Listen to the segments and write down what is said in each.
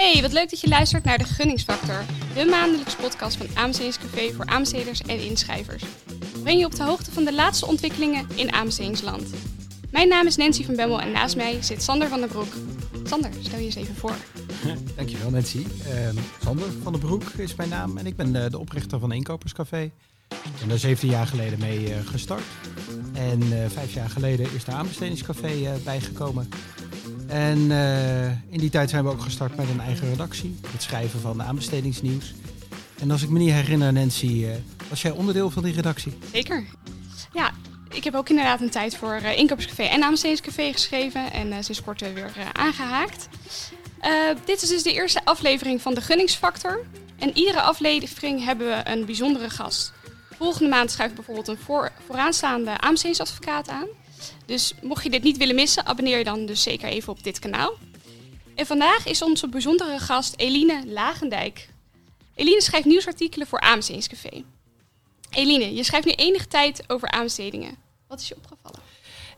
Hey, wat leuk dat je luistert naar de Gunningsfactor, de maandelijkse podcast van Amersfoortse voor Amersfoorters en inschrijvers. Breng je op de hoogte van de laatste ontwikkelingen in Amersfoortsland. Mijn naam is Nancy van Bemmel en naast mij zit Sander van der Broek. Sander, stel je eens even voor. Dankjewel Nancy. Uh, Sander van der Broek is mijn naam en ik ben de, de oprichter van Inkoperscafé. Ik ben daar 17 jaar geleden mee uh, gestart. En uh, vijf jaar geleden is de aanbestedingscafé bijgekomen. En in die tijd zijn we ook gestart met een eigen redactie. Het schrijven van aanbestedingsnieuws. En als ik me niet herinner, Nancy, was jij onderdeel van die redactie? Zeker. Ja, ik heb ook inderdaad een tijd voor uh, Inkoperscafé en Aanbestedingscafé geschreven. En sinds kort weer aangehaakt. dit is dus de eerste aflevering van de Gunningsfactor. En iedere aflevering hebben we een bijzondere gast. Volgende maand schuift bijvoorbeeld een voor, vooraanstaande aanbestedingsadvocaat aan. Dus mocht je dit niet willen missen, abonneer je dan dus zeker even op dit kanaal. En vandaag is onze bijzondere gast Eline Lagendijk. Eline schrijft nieuwsartikelen voor Aanbestedingscafé. Eline, je schrijft nu enige tijd over aanbestedingen. Wat is je opgevallen?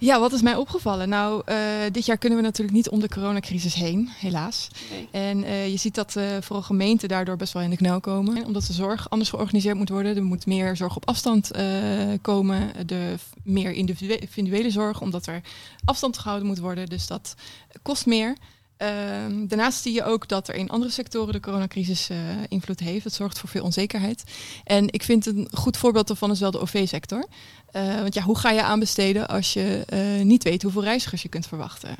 Ja, wat is mij opgevallen? Nou, uh, dit jaar kunnen we natuurlijk niet om de coronacrisis heen, helaas. Nee. En uh, je ziet dat uh, vooral gemeenten daardoor best wel in de knel komen. Omdat de zorg anders georganiseerd moet worden. Er moet meer zorg op afstand komen. De meer individuele zorg, omdat er afstand gehouden moet worden. Dus dat kost meer. Ehm, daarnaast zie je ook dat er in andere sectoren de coronacrisis uh, invloed heeft. Dat zorgt voor veel onzekerheid. En ik vind een goed voorbeeld daarvan is wel de OV-sector. Uh, want ja, hoe ga je aanbesteden als je uh, niet weet hoeveel reizigers je kunt verwachten?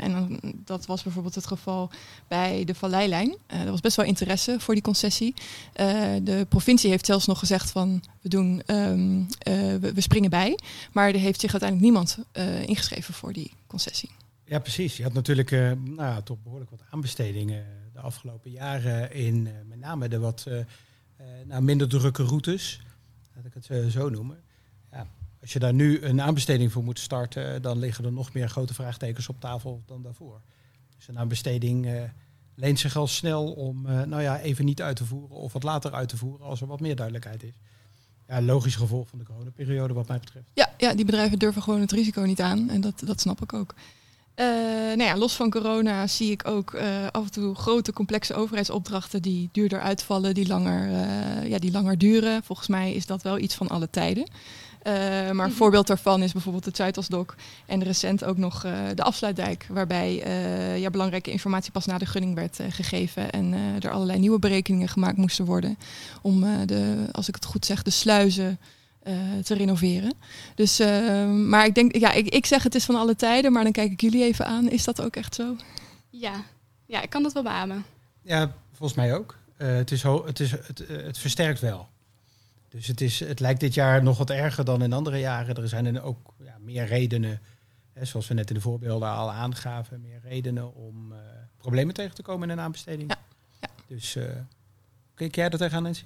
en dan, dat was bijvoorbeeld het geval bij de Valleilijn. er was best wel interesse voor die concessie. de provincie heeft zelfs nog gezegd van we, doen, we, we, springen bij. Maar er heeft zich uiteindelijk niemand ingeschreven voor die concessie. Ja, precies. Je had natuurlijk uh, nou toch behoorlijk wat aanbestedingen de afgelopen jaren in uh, met name de wat nou, minder drukke routes, laat ik het zo noemen. Ja, als je daar nu een aanbesteding voor moet starten, dan liggen er nog meer grote vraagtekens op tafel dan daarvoor. Dus een aanbesteding leent zich al snel om nou ja, even niet uit te voeren of wat later uit te voeren als er wat meer duidelijkheid is. Ja, logisch gevolg van de coronaperiode wat mij betreft. Ja, ja, die bedrijven durven gewoon het risico niet aan en dat, dat snap ik ook. Uh, nou ja, los van corona zie ik ook uh, af en toe grote complexe overheidsopdrachten die duurder uitvallen, die langer, uh, ja, die langer duren. Volgens mij is dat wel iets van alle tijden. maar een mhm. voorbeeld daarvan is bijvoorbeeld het Zuidasdok en recent ook nog de afsluitdijk, waarbij ja, belangrijke informatie pas na de gunning werd gegeven en er allerlei nieuwe berekeningen gemaakt moesten worden om de, als ik het goed zeg, de sluizen uh, te renoveren. Dus, uh, maar ik denk, ja, ik, ik zeg het is van alle tijden, maar dan kijk ik jullie even aan. Is dat ook echt zo? Ja, ja ik kan dat wel beamen. Ja, volgens mij ook. Uh, het, is het, is, het, het versterkt wel. Dus het, is, het lijkt dit jaar nog wat erger dan in andere jaren. Er zijn er ook ja, meer redenen, hè, zoals we net in de voorbeelden al aangaven, meer redenen om problemen tegen te komen in een aanbesteding. Ja. ja. Dus kijk jij er tegenaan, Nancy?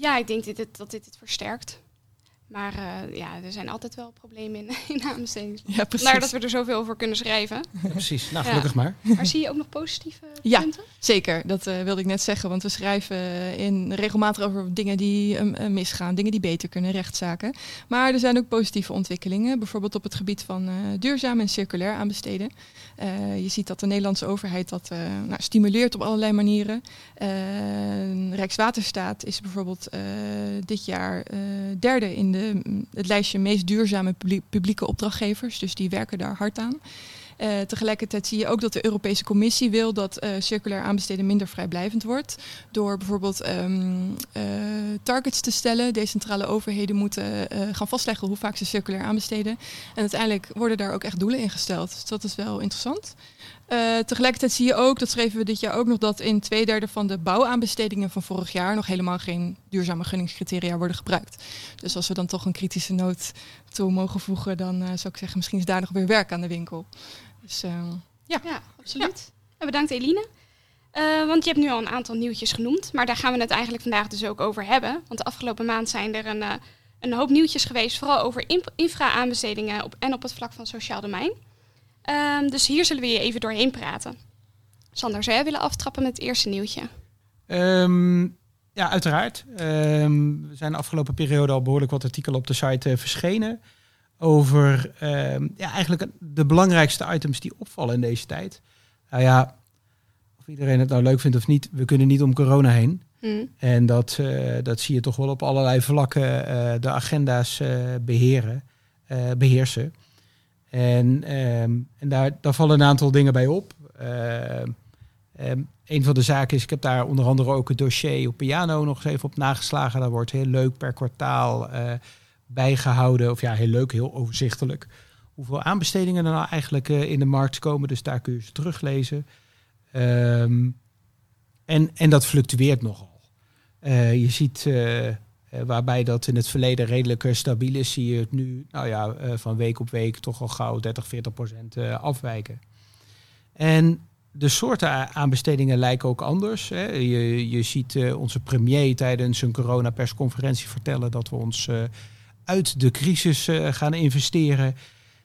Ja, ik denk dit, dit, dat dit het versterkt. Maar uh, ja, er zijn altijd wel problemen in, in. Ja, precies. Maar dat we er zoveel over kunnen schrijven. Ja, precies, nou gelukkig maar. Maar zie je ook nog positieve ja, punten? zeker. Dat uh, wilde ik net zeggen. Want we schrijven in, regelmatig over dingen die uh, misgaan. Dingen die beter kunnen, rechtszaken. Maar er zijn ook positieve ontwikkelingen. Bijvoorbeeld op het gebied van duurzaam en circulair aanbesteden. je ziet dat de Nederlandse overheid dat nou, stimuleert op allerlei manieren. Rijkswaterstaat is bijvoorbeeld dit jaar derde in de het lijstje meest duurzame publieke opdrachtgevers. Dus die werken daar hard aan. Uh, tegelijkertijd zie je ook dat de Europese Commissie wil dat uh, circulair aanbesteden minder vrijblijvend wordt. Door bijvoorbeeld uh, targets te stellen. Decentrale overheden moeten gaan vastleggen hoe vaak ze circulair aanbesteden. En uiteindelijk worden daar ook echt doelen in gesteld. Dus dat is wel interessant. Uh, tegelijkertijd zie je ook, dat schreven we dit jaar ook nog, dat in twee derde van de bouwaanbestedingen van vorig jaar nog helemaal geen duurzame gunningscriteria worden gebruikt. Dus als we dan toch een kritische noot toe mogen voegen, dan uh, zou ik zeggen, misschien is daar nog weer werk aan de winkel. Dus uh, ja. ja, absoluut. En bedankt Eline. want je hebt nu al een aantal nieuwtjes genoemd, maar daar gaan we het eigenlijk vandaag dus ook over hebben. Want de afgelopen maand zijn er een, een hoop nieuwtjes geweest, vooral over infra-aanbestedingen op, en op het vlak van sociaal domein. Um, dus hier zullen we je even doorheen praten. Sander, zou jij willen aftrappen met het eerste nieuwtje? Um, ja, uiteraard. Um, er zijn de afgelopen periode al behoorlijk wat artikelen op de site uh, verschenen. Over ja, eigenlijk de belangrijkste items die opvallen in deze tijd. Nou ja, iedereen het nou leuk vindt of niet, we kunnen niet om corona heen. Hmm. En dat, dat zie je toch wel op allerlei vlakken de agenda's beheren, beheersen. En, ehm, en daar, daar vallen een aantal dingen bij op. Um, een van de zaken is, ik heb daar onder andere ook het dossier op piano nog eens even op nageslagen. Daar wordt heel leuk per kwartaal uh, bijgehouden. Of ja, heel leuk, heel overzichtelijk. Hoeveel aanbestedingen er nou eigenlijk uh, in de markt komen. Dus daar kun je ze teruglezen. En, en dat fluctueert nogal. Uh, je ziet waarbij dat in het verleden redelijk stabiel is, zie je het nu nou ja, van week op week toch al gauw 30, 40 procent afwijken. En de soorten aanbestedingen lijken ook anders. Je, je ziet onze premier tijdens een coronapersconferentie vertellen dat we ons uit de crisis gaan investeren.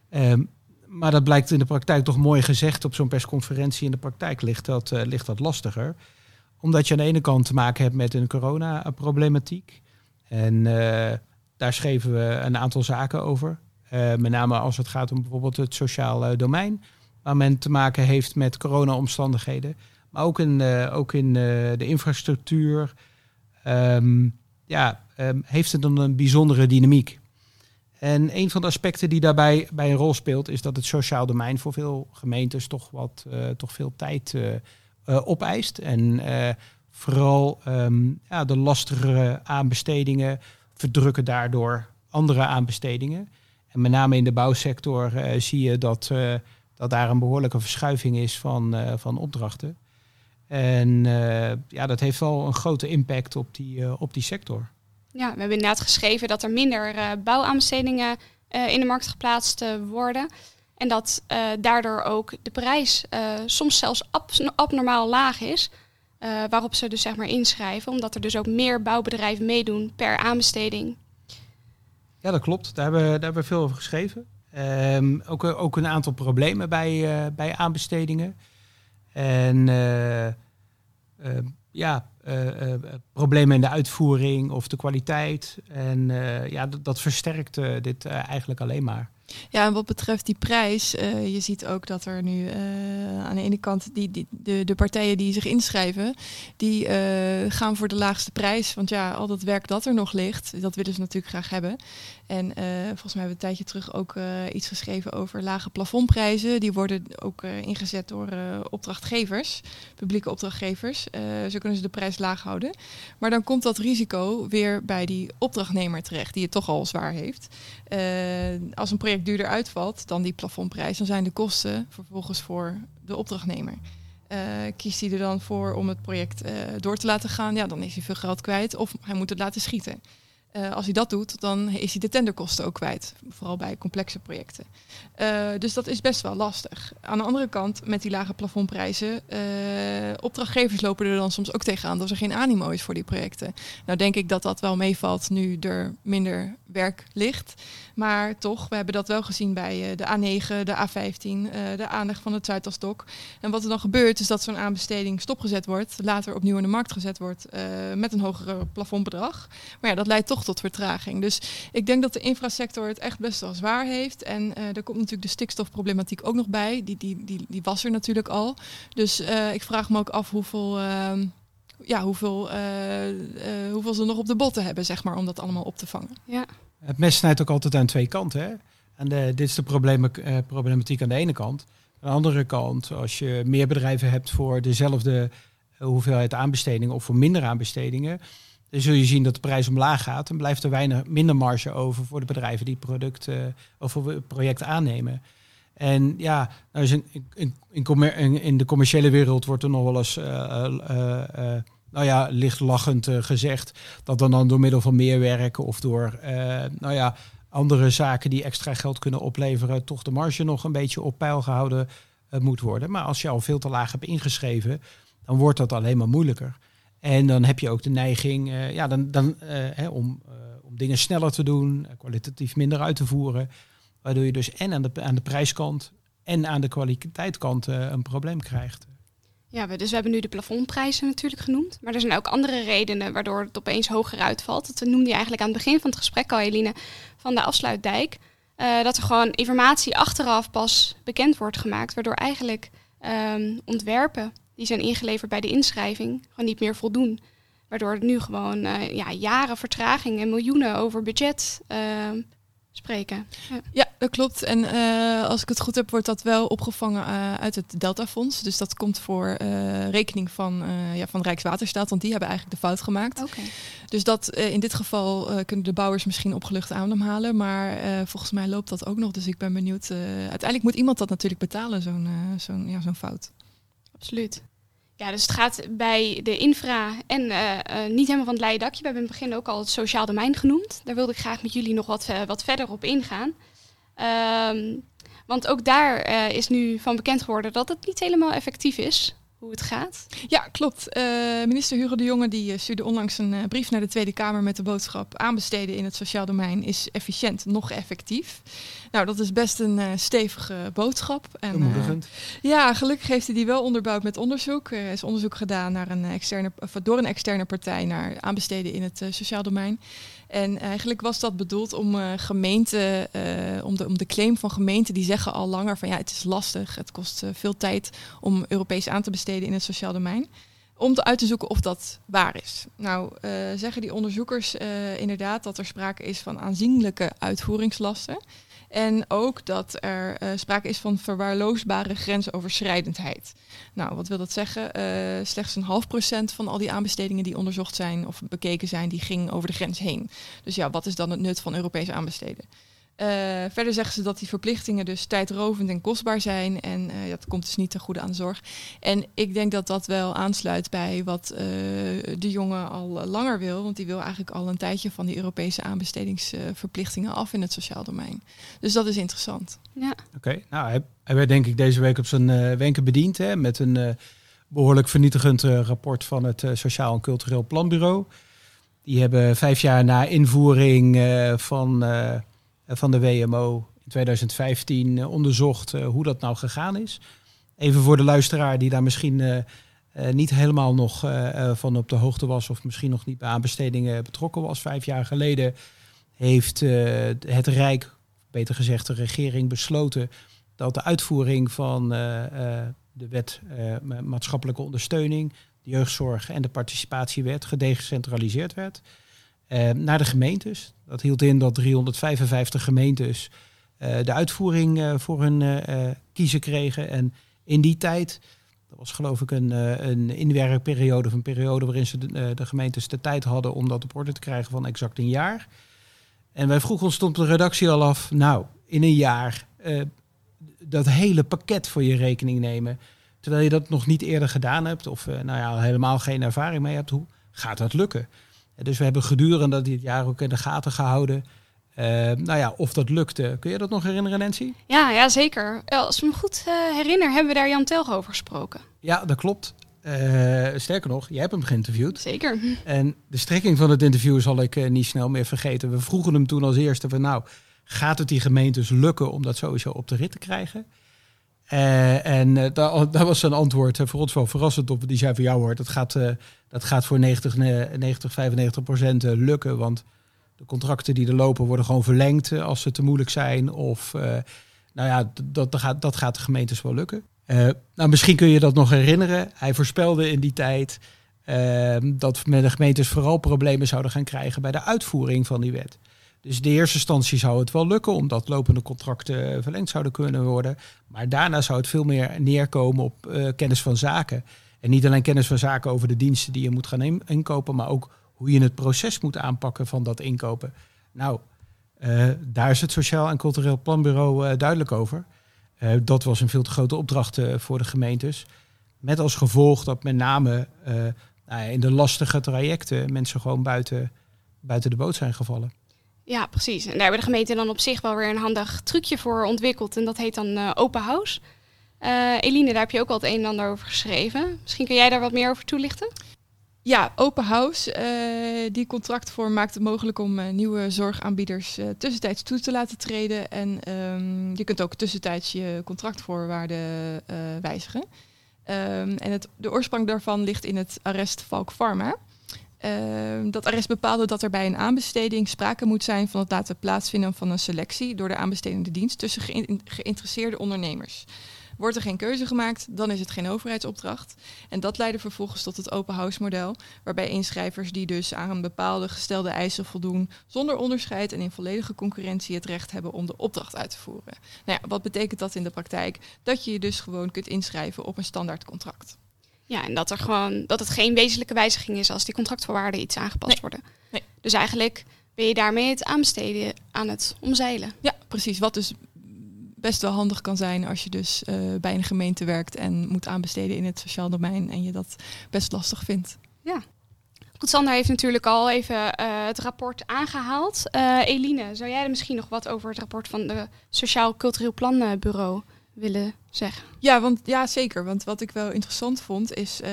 Um, maar dat blijkt in de praktijk toch mooi gezegd op zo'n persconferentie. In de praktijk ligt dat, ligt dat lastiger. Omdat je aan de ene kant te maken hebt met een coronaproblematiek. En daar schreven we een aantal zaken over. met name als het gaat om bijvoorbeeld het sociaal domein waar men te maken heeft met corona-omstandigheden. Maar ook in, ook in de infrastructuur um, ja, um, heeft het dan een bijzondere dynamiek. En een van de aspecten die daarbij bij een rol speelt, is dat het sociaal domein voor veel gemeentes toch, wat, toch veel tijd opeist. En vooral um, ja, de lastigere aanbestedingen verdrukken daardoor andere aanbestedingen. En met name in de bouwsector zie je dat dat daar een behoorlijke verschuiving is van, uh, van opdrachten. En ja, dat heeft wel een grote impact op die, op die sector. Ja, we hebben inderdaad geschreven dat er minder bouwaanbestedingen in de markt geplaatst worden. En dat daardoor ook de prijs soms zelfs ab abnormaal laag is. Waarop ze dus zeg maar inschrijven, omdat er dus ook meer bouwbedrijven meedoen per aanbesteding. Ja, dat klopt. Daar hebben, daar hebben we veel over geschreven. Um, ook, ook een aantal problemen bij, uh, bij aanbestedingen. En uh, uh, ja, problemen in de uitvoering of de kwaliteit. En ja, dat versterkt dit eigenlijk alleen maar. Ja, en wat betreft die prijs, uh, je ziet ook dat er nu uh, aan de ene kant die, die, de, de partijen die zich inschrijven, die uh, gaan voor de laagste prijs. Want ja, al dat werk dat er nog ligt, dat willen ze natuurlijk graag hebben. En volgens mij hebben we een tijdje terug ook iets geschreven over lage plafondprijzen. Die worden ook ingezet door opdrachtgevers, publieke opdrachtgevers. zo kunnen ze de prijs laag houden. Maar dan komt dat risico weer bij die opdrachtnemer terecht, die het toch al zwaar heeft. als een project duurder uitvalt dan die plafondprijs, dan zijn de kosten vervolgens voor de opdrachtnemer. Uh, kiest hij er dan voor om het project uh, door te laten gaan, ja, dan is hij veel geld kwijt of hij moet het laten schieten. Uh, als hij dat doet, dan is hij de tenderkosten ook kwijt. Vooral bij complexe projecten. Uh, dus dat is best wel lastig. Aan de andere kant, met die lage plafondprijzen, uh, opdrachtgevers lopen er dan soms ook tegenaan dat er geen animo is voor die projecten. Nou denk ik dat dat wel meevalt nu er minder werk ligt. Maar toch, we hebben dat wel gezien bij de A9, de A15, de aanleg van het Zuidasdok. En wat er dan gebeurt, is dat zo'n aanbesteding stopgezet wordt, later opnieuw in de markt gezet wordt met een hogere plafondbedrag. Maar ja, dat leidt toch tot vertraging. Dus ik denk dat de infrasector het echt best wel zwaar heeft. En uh, er komt natuurlijk de stikstofproblematiek ook nog bij. Die, die, die, die was er natuurlijk al. Dus uh, ik vraag me ook af hoeveel, uh, ja, hoeveel, hoeveel ze nog op de botten hebben, zeg maar, om dat allemaal op te vangen. Ja. Het mes snijdt ook altijd aan twee kanten. Hè? En de, dit is de problematiek aan de ene kant. Aan de andere kant, als je meer bedrijven hebt voor dezelfde hoeveelheid aanbestedingen of voor minder aanbestedingen, dan zul je zien dat de prijs omlaag gaat. En blijft er weinig minder marge over voor de bedrijven die product uh, of project aannemen. En ja, nou is in, in, in, de commerciële wereld wordt er nog wel eens, uh, uh, nou ja, licht lachend gezegd dat dan, dan door middel van meer werken of door, nou ja, andere zaken die extra geld kunnen opleveren, toch de marge nog een beetje op peil gehouden moet worden. Maar als je al veel te laag hebt ingeschreven, dan wordt dat alleen maar moeilijker. En dan heb je ook de neiging uh, ja, dan, dan, uh, hè, om, uh, om dingen sneller te doen, kwalitatief minder uit te voeren. Waardoor je dus en aan de, aan de prijskant en aan de kwaliteitkant een probleem krijgt. Ja, dus we hebben nu de plafondprijzen natuurlijk genoemd. Maar er zijn ook andere redenen waardoor het opeens hoger uitvalt. Dat noemde je eigenlijk aan het begin van het gesprek al, Eline, van de afsluitdijk. dat er gewoon informatie achteraf pas bekend wordt gemaakt. Waardoor eigenlijk um, ontwerpen die zijn ingeleverd bij de inschrijving gewoon niet meer voldoen. Waardoor het nu gewoon ja, jaren vertraging en miljoenen over budget spreken. Ja. ja, dat klopt. En uh, als ik het goed heb, wordt dat wel opgevangen uh, uit het Deltafonds. Dus dat komt voor rekening van, ja, van Rijkswaterstaat, want die hebben eigenlijk de fout gemaakt. Okay. Dus dat in dit geval kunnen de bouwers misschien opgelucht ademhalen. Maar volgens mij loopt dat ook nog. Dus ik ben benieuwd. uiteindelijk moet iemand dat natuurlijk betalen, zo'n zo'n ja, zo'n fout. Absoluut. Ja, dus het gaat bij de infra en uh, uh, niet helemaal van het leien dakje. We hebben in het begin ook al het sociaal domein genoemd. Daar wilde ik graag met jullie nog wat, uh, wat verder op ingaan. Um, want ook daar is nu van bekend geworden dat het niet helemaal effectief is hoe het gaat. Ja, klopt. Minister Hugo de Jonge die stuurde onlangs een brief naar de Tweede Kamer met de boodschap aanbesteden in het sociaal domein is efficiënt, nog effectief. Nou, dat is best een uh, stevige boodschap. En, ja, gelukkig heeft hij die wel onderbouwd met onderzoek. Er is onderzoek gedaan naar een externe, door een externe partij naar aanbesteden in het sociaal domein. En eigenlijk was dat bedoeld om uh, gemeenten, uh, om, de, om de claim van gemeenten die zeggen al langer van ja, het is lastig, het kost uh, veel tijd om Europees aan te besteden in het sociaal domein. Om te uit te zoeken of dat waar is. Nou, zeggen die onderzoekers inderdaad dat er sprake is van aanzienlijke uitvoeringslasten. En ook dat er uh, sprake is van verwaarloosbare grensoverschrijdendheid. Nou, wat wil dat zeggen? Uh, slechts een half procent van al die aanbestedingen die onderzocht zijn of bekeken zijn, die ging over de grens heen. Dus ja, wat is dan het nut van Europees aanbesteden? Uh, verder zeggen ze dat die verplichtingen dus tijdrovend en kostbaar zijn. En uh, dat komt dus niet ten goede aan de zorg. En ik denk dat dat wel aansluit bij wat uh, de jongen al langer wil. Want die wil eigenlijk al een tijdje van die Europese aanbestedingsverplichtingen af in het sociaal domein. Dus dat is interessant. Ja. Oké, okay. nou hij, hij, werd denk ik deze week op zijn wenken bediend. Hè, met een behoorlijk vernietigend rapport van het Sociaal en Cultureel Planbureau. Die hebben vijf jaar na invoering van eh, van de WMO in 2015 eh, onderzocht eh, hoe dat nou gegaan is. Even voor de luisteraar die daar misschien niet helemaal nog van op de hoogte was of misschien nog niet bij aanbestedingen betrokken was. Vijf jaar geleden heeft het Rijk, beter gezegd de regering, besloten dat de uitvoering van de wet maatschappelijke ondersteuning, de jeugdzorg en de participatiewet gedecentraliseerd werd. Uh, naar de gemeentes. Dat hield in dat 355 gemeentes uh, de uitvoering uh, voor hun kiezen kregen. En in die tijd, dat was geloof ik een, een inwerkperiode of een periode waarin ze de, de, gemeentes de tijd hadden om dat op orde te krijgen van exact een jaar. En wij vroegen ons stond de redactie al af, nou, in een jaar dat hele pakket voor je rekening nemen. Terwijl je dat nog niet eerder gedaan hebt of nou ja, helemaal geen ervaring mee hebt. Hoe gaat dat lukken? Dus we hebben gedurende dit jaar ook in de gaten gehouden. Uh, nou ja, of dat lukte. Kun je dat nog herinneren, Nancy? Ja, ja zeker. Als ik me goed uh, herinner, hebben we daar Jan Telg over gesproken. Ja, dat klopt. Uh, sterker nog, jij hebt hem geïnterviewd. Zeker. En de strekking van het interview zal ik niet snel meer vergeten. We vroegen hem toen als eerste van nou, gaat het die gemeentes lukken om dat sowieso op de rit te krijgen? Uh, en uh, daar, daar, was zijn antwoord uh, voor ons wel verrassend op. Die zei van jou hoor, dat gaat, dat gaat voor 90, 90 95 procent lukken. Want de contracten die er lopen worden gewoon verlengd als ze te moeilijk zijn. Of nou ja, dat, dat, gaat, dat gaat de gemeentes wel lukken. nou, misschien kun je dat nog herinneren. Hij voorspelde in die tijd dat de gemeentes vooral problemen zouden gaan krijgen bij de uitvoering van die wet. Dus in de eerste instantie zou het wel lukken, omdat lopende contracten verlengd zouden kunnen worden. Maar daarna zou het veel meer neerkomen op uh, kennis van zaken. En niet alleen kennis van zaken over de diensten die je moet gaan in inkopen, maar ook hoe je het proces moet aanpakken van dat inkopen. Nou, uh, daar is het Sociaal en Cultureel Planbureau duidelijk over. dat was een veel te grote opdracht voor de gemeentes. Met als gevolg dat met name nou in de lastige trajecten mensen gewoon buiten, buiten de boot zijn gevallen. Ja, precies. En daar hebben de gemeenten dan op zich wel weer een handig trucje voor ontwikkeld. En dat heet dan uh, Open House. Uh, Eline, daar heb je ook al het een en ander over geschreven. Misschien kun jij daar wat meer over toelichten? Ja, Open House, uh, die contractvorm maakt het mogelijk om nieuwe zorgaanbieders tussentijds toe te laten treden. En um, je kunt ook tussentijds je contractvoorwaarden wijzigen. Um, en het, de oorsprong daarvan ligt in het arrest Valk Pharma. Uh, dat arrest bepaalde dat er bij een aanbesteding sprake moet zijn van het laten plaatsvinden van een selectie door de aanbestedende dienst tussen geïnteresseerde ondernemers. Wordt er geen keuze gemaakt, dan is het geen overheidsopdracht. En dat leidde vervolgens tot het open house model, waarbij inschrijvers die dus aan een bepaalde gestelde eisen voldoen, zonder onderscheid en in volledige concurrentie het recht hebben om de opdracht uit te voeren. Nou ja, wat betekent dat in de praktijk? Dat je je dus gewoon kunt inschrijven op een standaard contract. Ja, en dat er gewoon dat het geen wezenlijke wijziging is als die contractvoorwaarden iets aangepast worden. Nee. Dus eigenlijk ben je daarmee het aanbesteden aan het omzeilen. Ja, precies. Wat dus best wel handig kan zijn als je dus uh, bij een gemeente werkt en moet aanbesteden in het sociaal domein en je dat best lastig vindt. Ja. Goed, Sander heeft natuurlijk al even uh, het rapport aangehaald. Uh, Eline, zou jij er misschien nog wat over het rapport van de Sociaal Cultureel Planbureau willen zeggen. Ja, want, ja, zeker. Want wat ik wel interessant vond, is uh,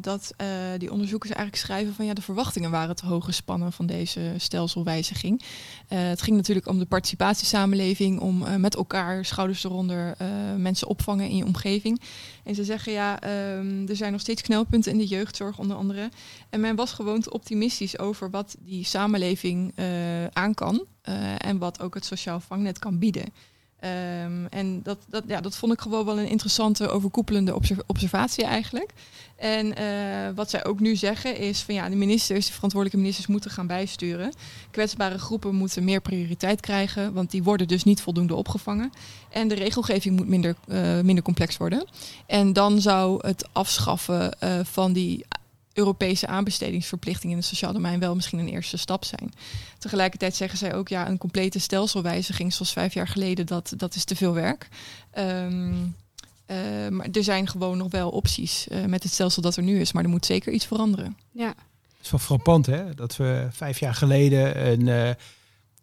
dat uh, die onderzoekers eigenlijk schrijven van ja, de verwachtingen waren te hoog gespannen van deze stelselwijziging. Uh, het ging natuurlijk om de participatiesamenleving, om met elkaar schouders eronder mensen opvangen in je omgeving. En ze zeggen ja, um, er zijn nog steeds knelpunten in de jeugdzorg onder andere. En men was gewoon te optimistisch over wat die samenleving aan kan en wat ook het sociaal vangnet kan bieden. Um, en dat, dat, ja, dat vond ik gewoon wel een interessante overkoepelende observ observatie eigenlijk. En uh, wat zij ook nu zeggen is van ja, de ministers, de verantwoordelijke ministers moeten gaan bijsturen. Kwetsbare groepen moeten meer prioriteit krijgen, want die worden dus niet voldoende opgevangen. En de regelgeving moet minder, uh, minder complex worden. En dan zou het afschaffen uh, van die Europese aanbestedingsverplichting in het sociaal domein wel misschien een eerste stap zijn. Tegelijkertijd zeggen zij ook, ja, een complete stelselwijziging zoals vijf jaar geleden, dat, dat is te veel werk. Um, uh, maar er zijn gewoon nog wel opties uh, met het stelsel dat er nu is, maar er moet zeker iets veranderen. Ja. Het is wel frappant hè, dat we vijf jaar geleden een, uh,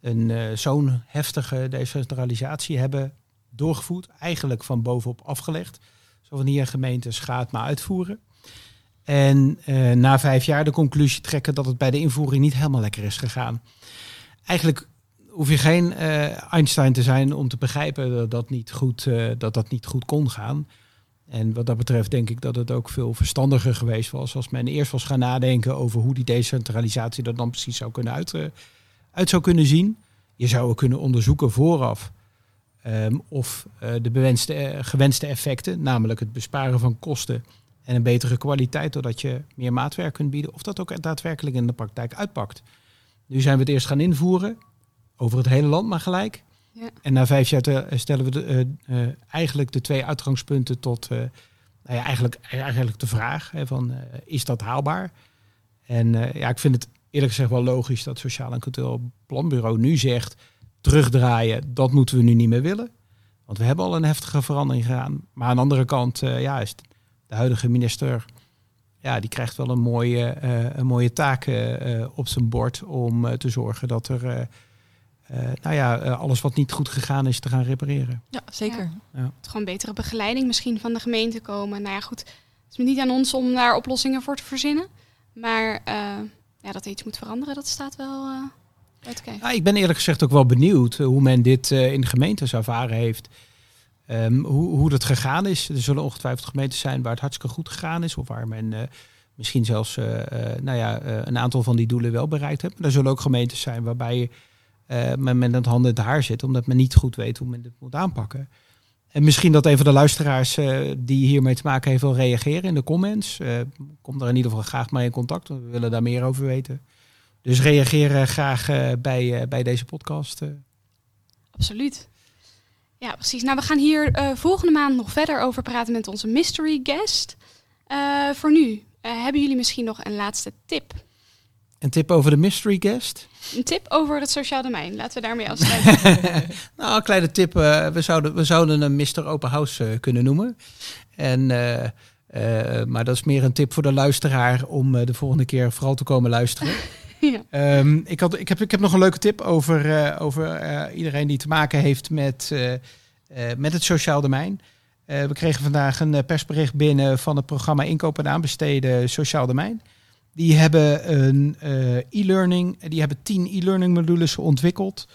een zo'n heftige decentralisatie hebben doorgevoerd, eigenlijk van bovenop afgelegd. Zo van hier gemeentes gaat maar uitvoeren. En uh, na vijf jaar de conclusie trekken dat het bij de invoering niet helemaal lekker is gegaan. Eigenlijk hoef je geen uh, Einstein te zijn om te begrijpen dat dat niet goed, uh, dat dat niet goed kon gaan. En wat dat betreft denk ik dat het ook veel verstandiger geweest was als men eerst was gaan nadenken over hoe die decentralisatie er dan precies zou kunnen uit, uit zou kunnen zien. Je zou ook kunnen onderzoeken vooraf um, of de gewenste effecten, namelijk het besparen van kosten en een betere kwaliteit doordat je meer maatwerk kunt bieden, of dat ook daadwerkelijk in de praktijk uitpakt. Nu zijn we het eerst gaan invoeren, over het hele land maar gelijk. Ja. En na vijf jaar te, stellen we de, uh, uh, eigenlijk de twee uitgangspunten tot uh, nou ja, eigenlijk, eigenlijk de vraag hè, van is dat haalbaar? En ja, ik vind het eerlijk gezegd wel logisch dat Sociaal en Cultureel Planbureau nu zegt terugdraaien, dat moeten we nu niet meer willen. Want we hebben al een heftige verandering gedaan. Maar aan de andere kant ja, is het de huidige minister, ja, die krijgt wel een mooie, uh, een mooie taak uh, op zijn bord om te zorgen dat er, nou ja, alles wat niet goed gegaan is te gaan repareren. Ja, zeker. Ja. Ja. Gewoon betere begeleiding misschien van de gemeente komen. Nou ja, goed, het is niet aan ons om daar oplossingen voor te verzinnen. Maar ja, dat er iets moet veranderen, dat staat wel uit te kijken. Ja, ik ben eerlijk gezegd ook wel benieuwd hoe men dit in de gemeentes ervaren heeft. Um, hoe, hoe dat gegaan is. Er zullen ongetwijfeld gemeenten zijn waar het hartstikke goed gegaan is. Of waar men uh, misschien zelfs uh, uh, nou ja, een aantal van die doelen wel bereikt heeft. Maar er zullen ook gemeentes zijn waarbij men met het handen het haar zit. Omdat men niet goed weet hoe men dit moet aanpakken. En misschien dat een van de luisteraars die hiermee te maken heeft wil reageren in de comments. kom er in ieder geval graag mee in contact. We willen daar meer over weten. Dus reageer graag bij, bij deze podcast. Absoluut. Ja, precies. Nou, we gaan hier uh, volgende maand nog verder over praten met onze mystery guest. Uh, voor nu, uh, hebben jullie misschien nog een laatste tip? Een tip over de mystery guest? Een tip over het sociaal domein. Laten we daarmee afsluiten. nou, een kleine tip. we, zouden, we zouden een Mr. Open House kunnen noemen. En, maar dat is meer een tip voor de luisteraar om de volgende keer vooral te komen luisteren. Um, ik, had, ik, heb, ik heb nog een leuke tip over, uh, over uh, iedereen die te maken heeft met, uh, met het sociaal domein. we kregen vandaag een persbericht binnen van het programma Inkopen en Aanbesteden Sociaal Domein. Die hebben een e-learning, die hebben tien e-learning modules ontwikkeld.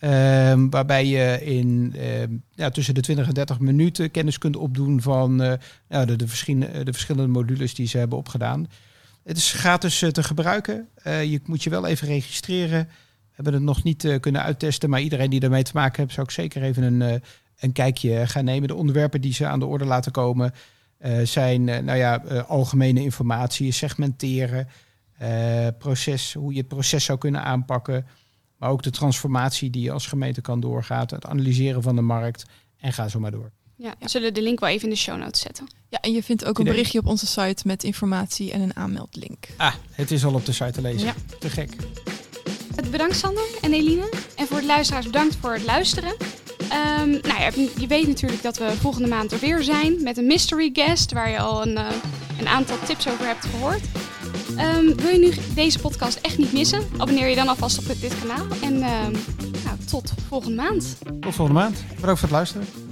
Um, waarbij je in ja, tussen de 20 en 30 minuten kennis kunt opdoen van ja, de, de, verschillende, de verschillende modules die ze hebben opgedaan. Het is gratis uh, te gebruiken. Uh, je moet je wel even registreren. We hebben het nog niet uh, kunnen uittesten, maar iedereen die ermee te maken heeft, zou ik zeker even een, een kijkje gaan nemen. De onderwerpen die ze aan de orde laten komen zijn nou ja, algemene informatie, segmenteren, proces, hoe je het proces zou kunnen aanpakken. Maar ook de transformatie die je als gemeente kan doorgaan, het analyseren van de markt en ga zo maar door. Ja, we zullen de link wel even in de show notes zetten. Ja, en je vindt ook een berichtje op onze site met informatie en een aanmeldlink. Ah, het is al op de site te lezen. Ja. Te gek. Bedankt Sander en Eline. En voor de luisteraars bedankt voor het luisteren. Um, nou ja, je weet natuurlijk dat we volgende maand er weer zijn met een mystery guest waar je al een, uh, een aantal tips over hebt gehoord. Um, wil je nu deze podcast echt niet missen? Abonneer je dan alvast op dit kanaal. En um, nou, tot volgende maand. Tot volgende maand. Bedankt voor het luisteren.